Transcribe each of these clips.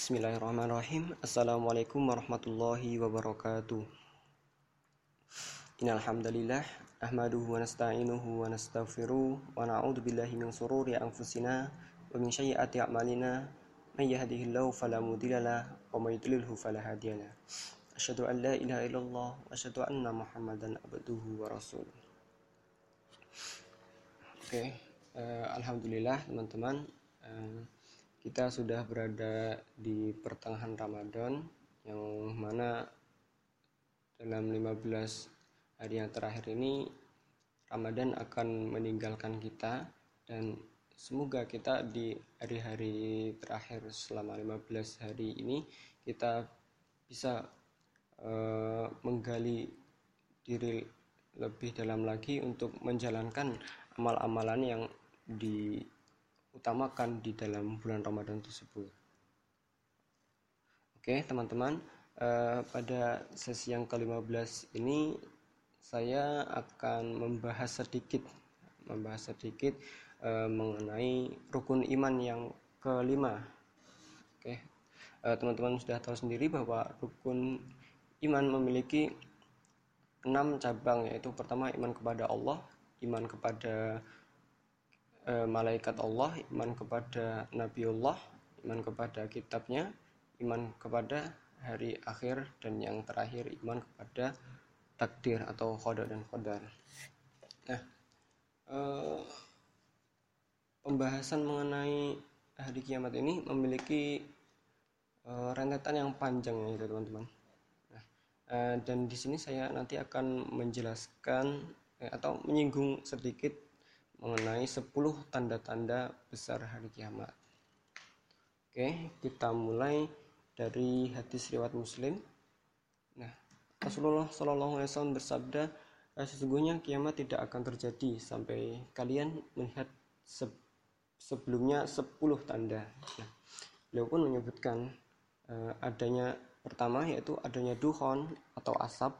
Bismillahirrahmanirrahim. Assalamualaikum warahmatullahi wabarakatuh. Innal hamdalillah ahmaduhu wa nasta'inuhu wa nastaghfiruh wa na'udzu billahi min sururi anfusina wa min sayyiati a'malina. May yahdihillahu fala mudhillalah wa may yudlilhu fala hadiyalah Asyhadu an la ilaha illallah wa asyhadu anna Muhammadan abduhu wa rasuluh. Oke, okay. uh, eh, alhamdulillah teman-teman. Uh, kita sudah berada di pertengahan Ramadan yang mana dalam 15 hari yang terakhir ini Ramadan akan meninggalkan kita dan semoga kita di hari-hari terakhir selama 15 hari ini kita bisa uh, menggali diri lebih dalam lagi untuk menjalankan amal-amalan yang di utamakan di dalam bulan Ramadan tersebut. Oke, teman-teman, eh, pada sesi yang ke-15 ini saya akan membahas sedikit membahas sedikit eh, mengenai rukun iman yang kelima. Oke. Eh, teman-teman sudah tahu sendiri bahwa rukun iman memiliki enam cabang yaitu pertama iman kepada Allah, iman kepada e, malaikat Allah, iman kepada Nabiullah, iman kepada kitabnya, iman kepada hari akhir dan yang terakhir iman kepada takdir atau qadar dan qadar. Nah, e, pembahasan mengenai hari kiamat ini memiliki e, rentetan yang panjang ya teman-teman. Nah, e, dan di sini saya nanti akan menjelaskan atau menyinggung sedikit mengenai 10 tanda-tanda besar hari kiamat. Oke, kita mulai dari hadis riwayat Muslim. Nah, Rasulullah Shallallahu alaihi wasallam bersabda, eh, sesungguhnya kiamat tidak akan terjadi sampai kalian melihat se sebelumnya 10 tanda. Nah, beliau pun menyebutkan uh, adanya pertama yaitu adanya duhon atau asap,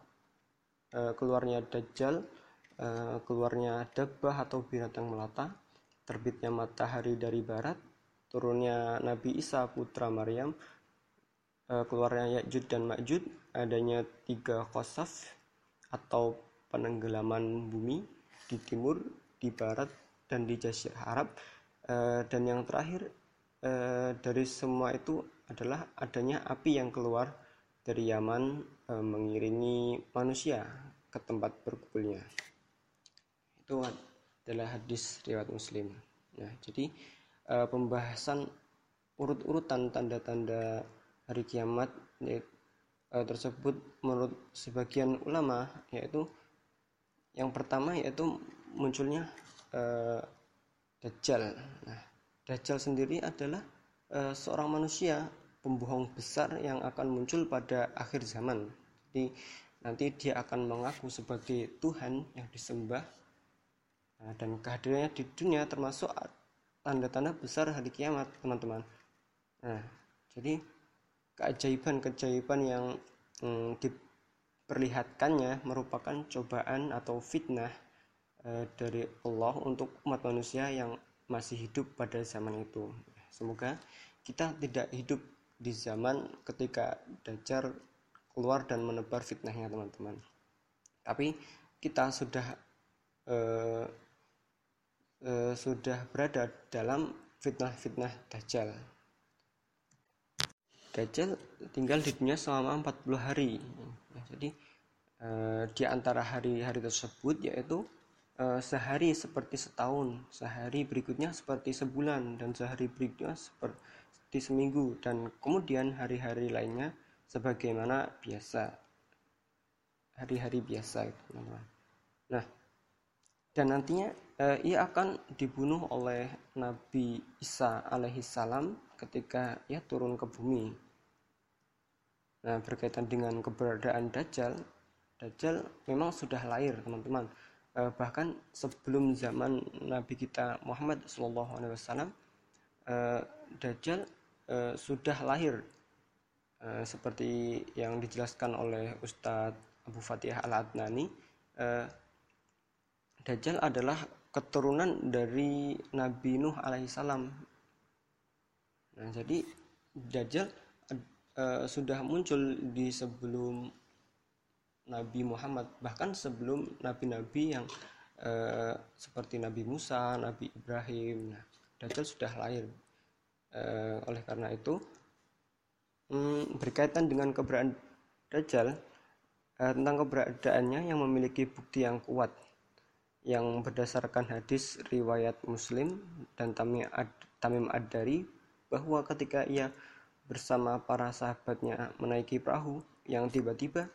uh, keluarnya dajjal, keluarnya dabbah atau binatang melata, terbitnya matahari dari barat, turunnya Nabi Isa putra Maryam, eh, keluarnya Ya'jud dan Ma'jud, adanya tiga khosaf atau penenggelaman bumi di timur, di barat, dan di Jazirah Arab. Eh, dan yang terakhir dari semua itu adalah adanya api yang keluar dari Yaman mengiringi manusia ke tempat berkumpulnya itu adalah hadis riwayat Muslim. Nah, jadi uh, pembahasan urut-urutan tanda-tanda hari kiamat uh, tersebut menurut sebagian ulama yaitu yang pertama yaitu munculnya uh, Dajjal. Nah, Dajjal sendiri adalah uh, seorang manusia pembohong besar yang akan muncul pada akhir zaman. Jadi nanti dia akan mengaku sebagai Tuhan yang disembah Nah, dan kehadirannya di dunia termasuk tanda-tanda besar hari kiamat, teman-teman. Nah, jadi keajaiban-keajaiban yang hmm, diperlihatkannya merupakan cobaan atau fitnah eh, dari Allah untuk umat manusia yang masih hidup pada zaman itu. Semoga kita tidak hidup di zaman ketika Dajjal keluar dan menebar fitnahnya teman-teman. Tapi kita sudah eh, e, sudah berada dalam fitnah-fitnah Dajjal. Dajjal tinggal di dunia selama 40 hari. Jadi e, di antara hari-hari tersebut yaitu e, sehari seperti setahun, sehari berikutnya seperti sebulan dan sehari berikutnya seperti seminggu dan kemudian hari-hari lainnya sebagaimana biasa. Hari-hari biasa, teman-teman. Nah, dan nantinya eh, ia akan dibunuh oleh Nabi Isa alaihi salam ketika ia turun ke bumi. Nah, berkaitan dengan keberadaan Dajjal, Dajjal memang sudah lahir, teman-teman. Eh, bahkan sebelum zaman Nabi kita Muhammad SAW, eh, Dajjal eh, sudah lahir. Eh, seperti yang dijelaskan oleh Ustadz Abu Fatihah Al-Adnani, eh, Dajjal adalah keturunan dari Nabi Nuh alaihissalam. Nah, jadi Dajjal uh, sudah muncul di sebelum Nabi Muhammad bahkan sebelum nabi-nabi yang uh, seperti Nabi Musa, Nabi Ibrahim. Nah, Dajjal sudah lahir. Uh, oleh karena itu um, berkaitan dengan keberadaan Dajjal tentang keberadaannya yang memiliki bukti yang kuat yang berdasarkan hadis riwayat Muslim dan Tamim Ad-Dari bahwa ketika ia bersama para sahabatnya menaiki perahu yang tiba-tiba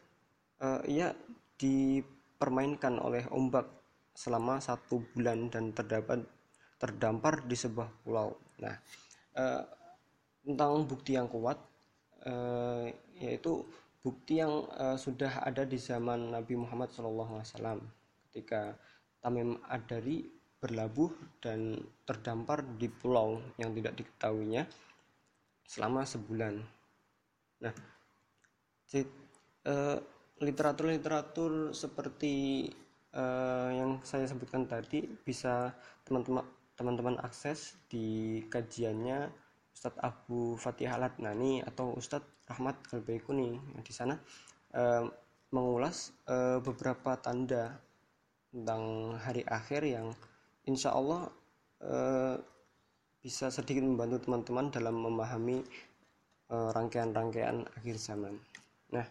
uh, ia dipermainkan oleh ombak selama satu bulan dan terdapat terdampar di sebuah pulau. Nah, uh, tentang bukti yang kuat uh, yaitu bukti yang uh, sudah ada di zaman Nabi Muhammad SAW ketika Tamim Adari berlabuh dan terdampar di pulau yang tidak diketahuinya selama sebulan. Nah, eh, literatur-literatur seperti uh, yang saya sebutkan tadi bisa teman-teman teman-teman akses di kajiannya Ustadz Abu Fatih Alatnani atau Ustadz Rahmat Kalbaikuni di sana uh, mengulas uh, beberapa tanda tentang hari akhir yang insya Allah eh, bisa sedikit membantu teman-teman dalam memahami eh, rangkaian-rangkaian akhir zaman. Nah,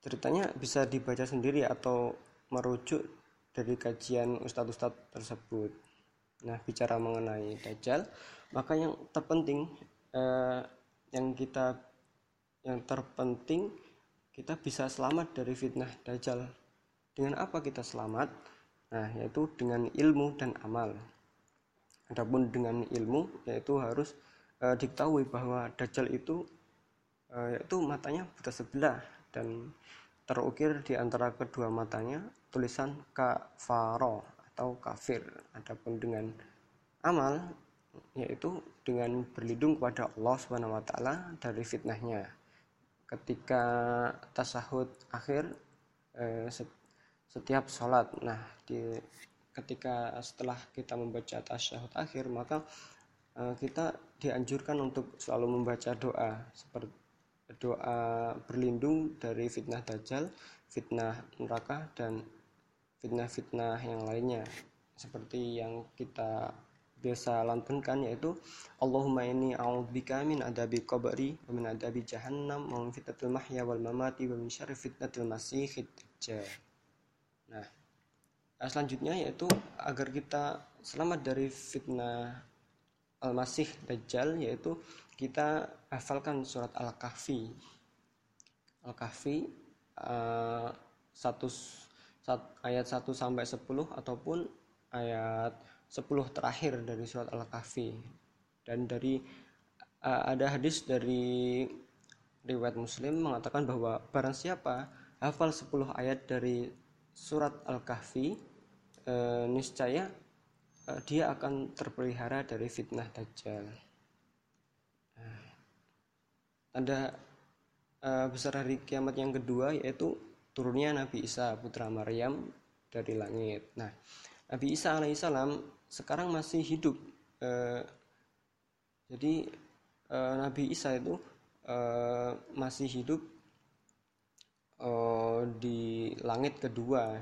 ceritanya bisa dibaca sendiri atau merujuk dari kajian ustadz-ustadz tersebut. Nah, bicara mengenai Dajjal, maka yang terpenting eh, yang kita yang terpenting kita bisa selamat dari fitnah Dajjal dengan apa kita selamat? Nah, yaitu dengan ilmu dan amal. Adapun dengan ilmu yaitu harus e, diketahui bahwa dajjal itu e, yaitu matanya buta sebelah dan terukir di antara kedua matanya tulisan kafaro atau kafir. Adapun dengan amal yaitu dengan berlindung kepada Allah Subhanahu wa taala dari fitnahnya. Ketika tasahud akhir eh, setiap sholat. Nah, di ketika setelah kita membaca tasyahud akhir, maka uh, kita dianjurkan untuk selalu membaca doa seperti doa berlindung dari fitnah dajjal, fitnah neraka dan fitnah-fitnah yang lainnya seperti yang kita biasa lantunkan yaitu Allahumma inni a'udzubika min adabi qabri wa min adabi jahannam wa min fitnatil mahya wal mamati wa min syarri fitnatil masiihid dajjal. Nah, selanjutnya yaitu agar kita selamat dari fitnah Al-Masih Dajjal yaitu kita hafalkan surat Al-Kahfi. Al-Kahfi uh, satu, sat, ayat 1 sampai 10 ataupun ayat 10 terakhir dari surat Al-Kahfi. Dan dari uh, ada hadis dari riwayat Muslim mengatakan bahwa barang siapa hafal 10 ayat dari surat Al-Kahfi e, niscaya e, dia akan terpelihara dari fitnah dajjal. Nah, tanda e, besar hari kiamat yang kedua yaitu turunnya Nabi Isa putra Maryam dari langit. Nah, Nabi Isa alaihissalam sekarang masih hidup. E, jadi e, Nabi Isa itu e, masih hidup uh, di langit kedua.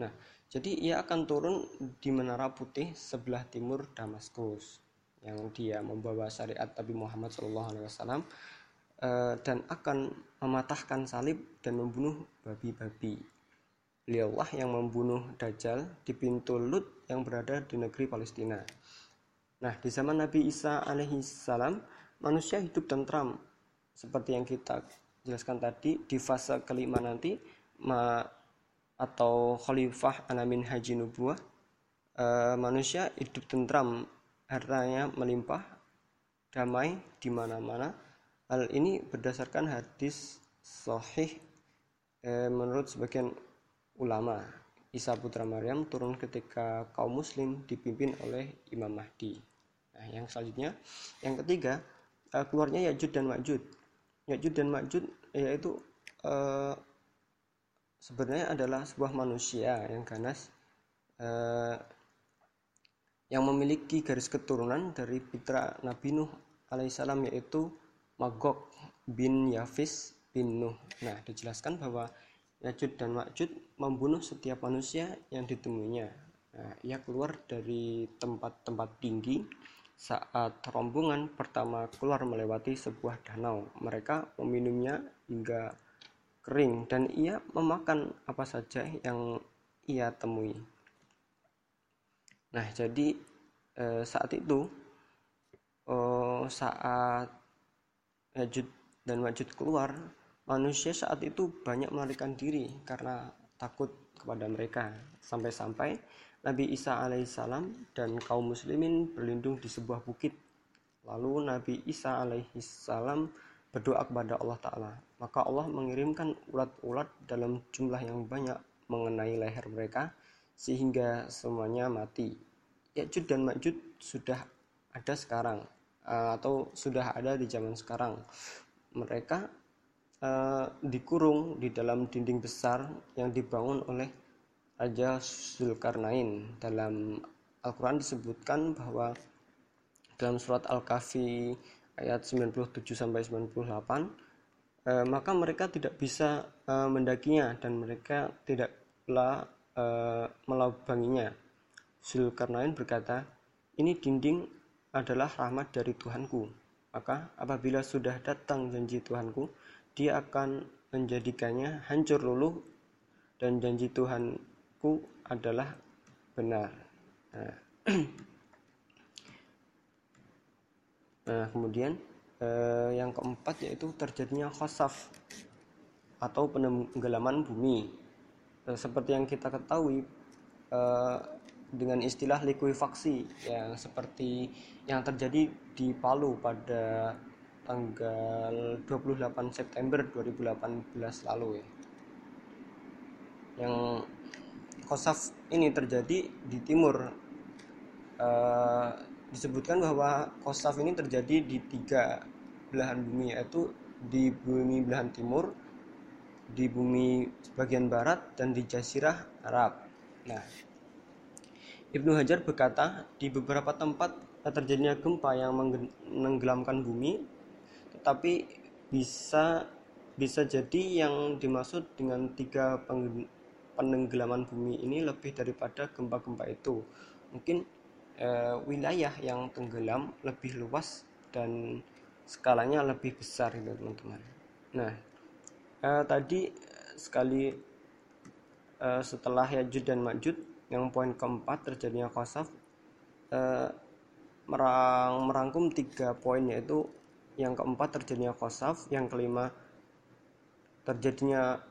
Nah, jadi ia akan turun di Menara Putih sebelah timur Damaskus yang dia membawa syariat Nabi Muhammad SAW uh, dan akan mematahkan salib dan membunuh babi-babi. Beliaulah yang membunuh Dajjal di pintu Lut yang berada di negeri Palestina. Nah, di zaman Nabi Isa alaihissalam, manusia hidup tentram seperti yang kita jelaskan tadi di fase kelima nanti ma atau khalifah anamin haji nubuah e, manusia hidup tentram hartanya melimpah damai di mana-mana. Hal ini berdasarkan hadis sahih e, menurut sebagian ulama. Isa putra Maryam turun ketika kaum muslim dipimpin oleh Imam Mahdi. Nah yang selanjutnya yang ketiga e, keluarnya Yajud dan Majud Ya'juj dan Ma'juj yaitu uh, sebenarnya adalah sebuah manusia yang ganas uh, yang memiliki garis keturunan dari putra Nabi Nuh alaihissalam yaitu Magog bin Yafis bin Nuh. Nah, dijelaskan bahwa Yajud dan Makjud membunuh setiap manusia yang ditemuinya. Nah, ia keluar dari tempat-tempat tinggi saat rombongan pertama keluar melewati sebuah danau. Mereka meminumnya hingga kering dan ia memakan apa saja yang ia temui. Nah, jadi eh, saat itu eh, saat Yajud dan Majud keluar, manusia saat itu banyak melarikan diri karena takut kepada mereka. Sampai-sampai Nabi Isa alaihissalam dan kaum muslimin berlindung di sebuah bukit. Lalu Nabi Isa alaihissalam berdoa kepada Allah Ta'ala. Maka Allah mengirimkan ulat-ulat dalam jumlah yang banyak mengenai leher mereka sehingga semuanya mati. Ya'jud dan Ma'jud sudah ada sekarang eh, atau sudah ada di zaman sekarang. Mereka uh, dikurung di dalam dinding besar yang dibangun oleh Raja Zulkarnain. Dalam Al-Quran disebutkan bahwa dalam surat Al-Kahfi ayat 97 sampai 98 eh, maka mereka tidak bisa eh, mendakinya dan mereka tidaklah eh, melubanginya. Zulkarnain berkata, "Ini dinding adalah rahmat dari Tuhanku. Maka apabila sudah datang janji Tuhanku, dia akan menjadikannya hancur luluh dan janji Adalah benar." Nah, nah kemudian eh, yang keempat yaitu terjadinya khosaf atau penenggelaman bumi. Eh, seperti yang kita ketahui eh, dengan istilah likuifaksi yang seperti yang terjadi di Palu pada tanggal 28 September 2018 lalu ya. Yang kosaf ini terjadi di timur. Uh, disebutkan bahwa kosaf ini terjadi di tiga belahan bumi yaitu di bumi belahan timur, di bumi bagian barat dan di jazirah Arab. Nah, Ibnu Hajar berkata, di beberapa tempat terjadinya gempa yang menenggelamkan bumi, tetapi bisa bisa jadi yang dimaksud dengan tiga penenggelaman bumi ini lebih daripada gempa-gempa itu. Mungkin eh, wilayah yang tenggelam lebih luas dan skalanya lebih besar gitu teman-teman. Nah, eh, tadi sekali eh, setelah Yajud dan Majud yang poin keempat terjadinya kosaf eh, merang, merangkum tiga poin yaitu yang keempat terjadinya kosaf yang kelima terjadinya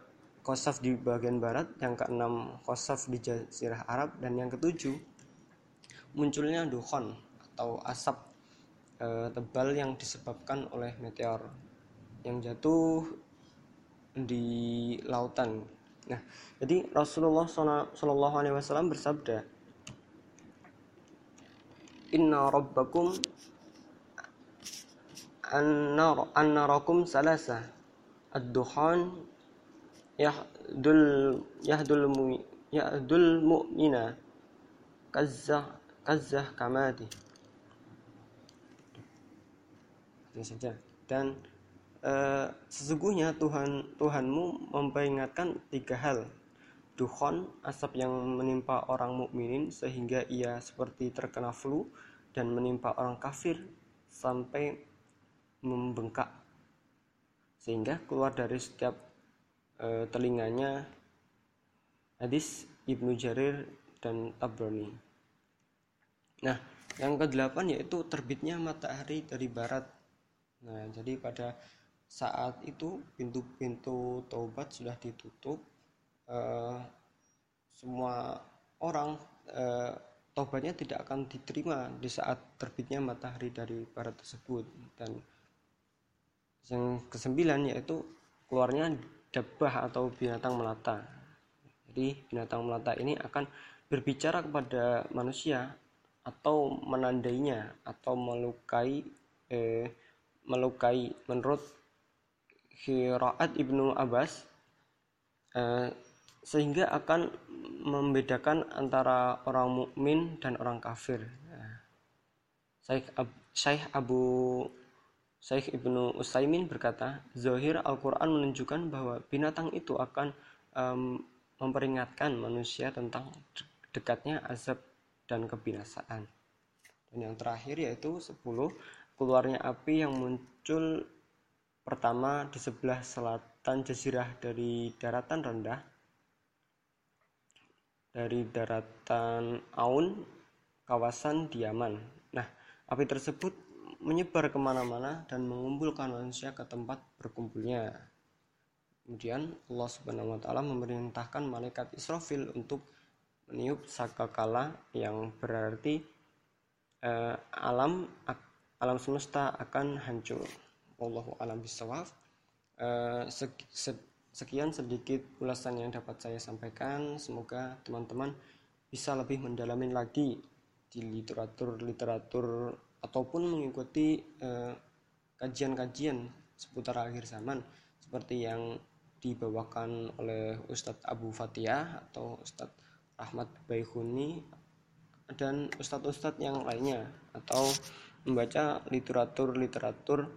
kosaf di bagian barat yang keenam kosaf di jazirah Arab dan yang ketujuh munculnya dukhon atau asap e, tebal yang disebabkan oleh meteor yang jatuh di lautan. Nah, jadi Rasulullah Shallallahu Alaihi Wasallam bersabda, Inna Rabbakum annarakum salasa ad-duhan yahdul yahdul mu, yahdul mu'mina. Kazzah kazzah kamadi ini saja. Dan Eh, sesungguhnya Tuhan Tuhanmu memperingatkan tiga hal. Dukhon asap yang menimpa orang mukminin sehingga ia seperti terkena flu dan menimpa orang kafir sampai membengkak. Sehingga keluar dari setiap e, telinganya hadis Ibnu Jarir dan Tabrani. Nah, yang kedelapan yaitu terbitnya matahari dari barat. Nah, jadi pada saat itu pintu-pintu taubat sudah ditutup uh, semua orang uh, taubatnya tidak akan diterima di saat terbitnya matahari dari barat tersebut dan yang kesembilan yaitu keluarnya dabah atau binatang melata jadi binatang melata ini akan berbicara kepada manusia atau menandainya atau melukai eh, melukai menurut Qiraat Ibnu Abbas eh, sehingga akan membedakan antara orang mukmin dan orang kafir. Syekh, Ab, Syekh Abu Syekh Ibnu Utsaimin berkata, Zohir Al-Quran menunjukkan bahwa binatang itu akan um, memperingatkan manusia tentang dekatnya azab dan kebinasaan. Dan yang terakhir yaitu 10, keluarnya api yang muncul pertama di sebelah selatan jazirah dari daratan rendah dari daratan Aun kawasan Diaman. Nah, api tersebut menyebar ke mana-mana dan mengumpulkan manusia ke tempat berkumpulnya. Kemudian Allah Subhanahu wa taala memerintahkan malaikat Israfil untuk meniup sakakala yang berarti eh, alam alam semesta akan hancur. Wallahu alam bisawab. Eh, sekian sedikit ulasan yang dapat saya sampaikan. Semoga teman-teman bisa lebih mendalami lagi di literatur-literatur ataupun mengikuti eh, kajian-kajian seputar akhir zaman seperti yang dibawakan oleh Ustadz Abu Fatihah atau Ustadz Ahmad Baikuni dan ustadz-ustadz yang lainnya atau membaca literatur-literatur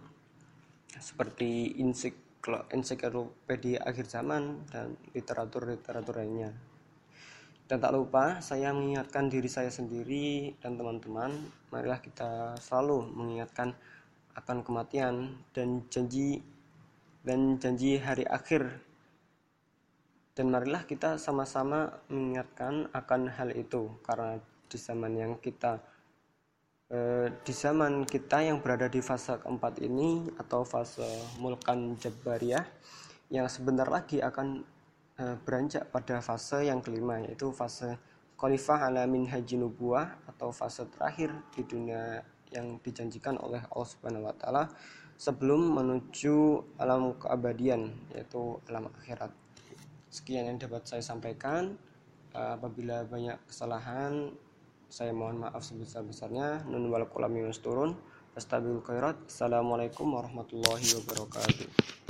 seperti ensiklopedia akhir zaman dan literatur-literatur lainnya. Dan tak lupa saya mengingatkan diri saya sendiri dan teman-teman, marilah kita selalu mengingatkan akan kematian dan janji dan janji hari akhir. Dan marilah kita sama-sama mengingatkan akan hal itu karena di zaman yang kita eh, di zaman kita yang berada di fase keempat ini atau fase mulkan jabariyah yang sebentar lagi akan beranjak pada fase yang kelima yaitu fase Khalifah ala haji nubuah atau fase terakhir di dunia yang dijanjikan oleh Allah Subhanahu wa taala sebelum menuju alam keabadian yaitu alam akhirat. Sekian yang dapat saya sampaikan. Eh, apabila banyak kesalahan saya mohon maaf sebesar-besarnya. Nun wal turun. Astabil. Assalamualaikum warahmatullahi wabarakatuh.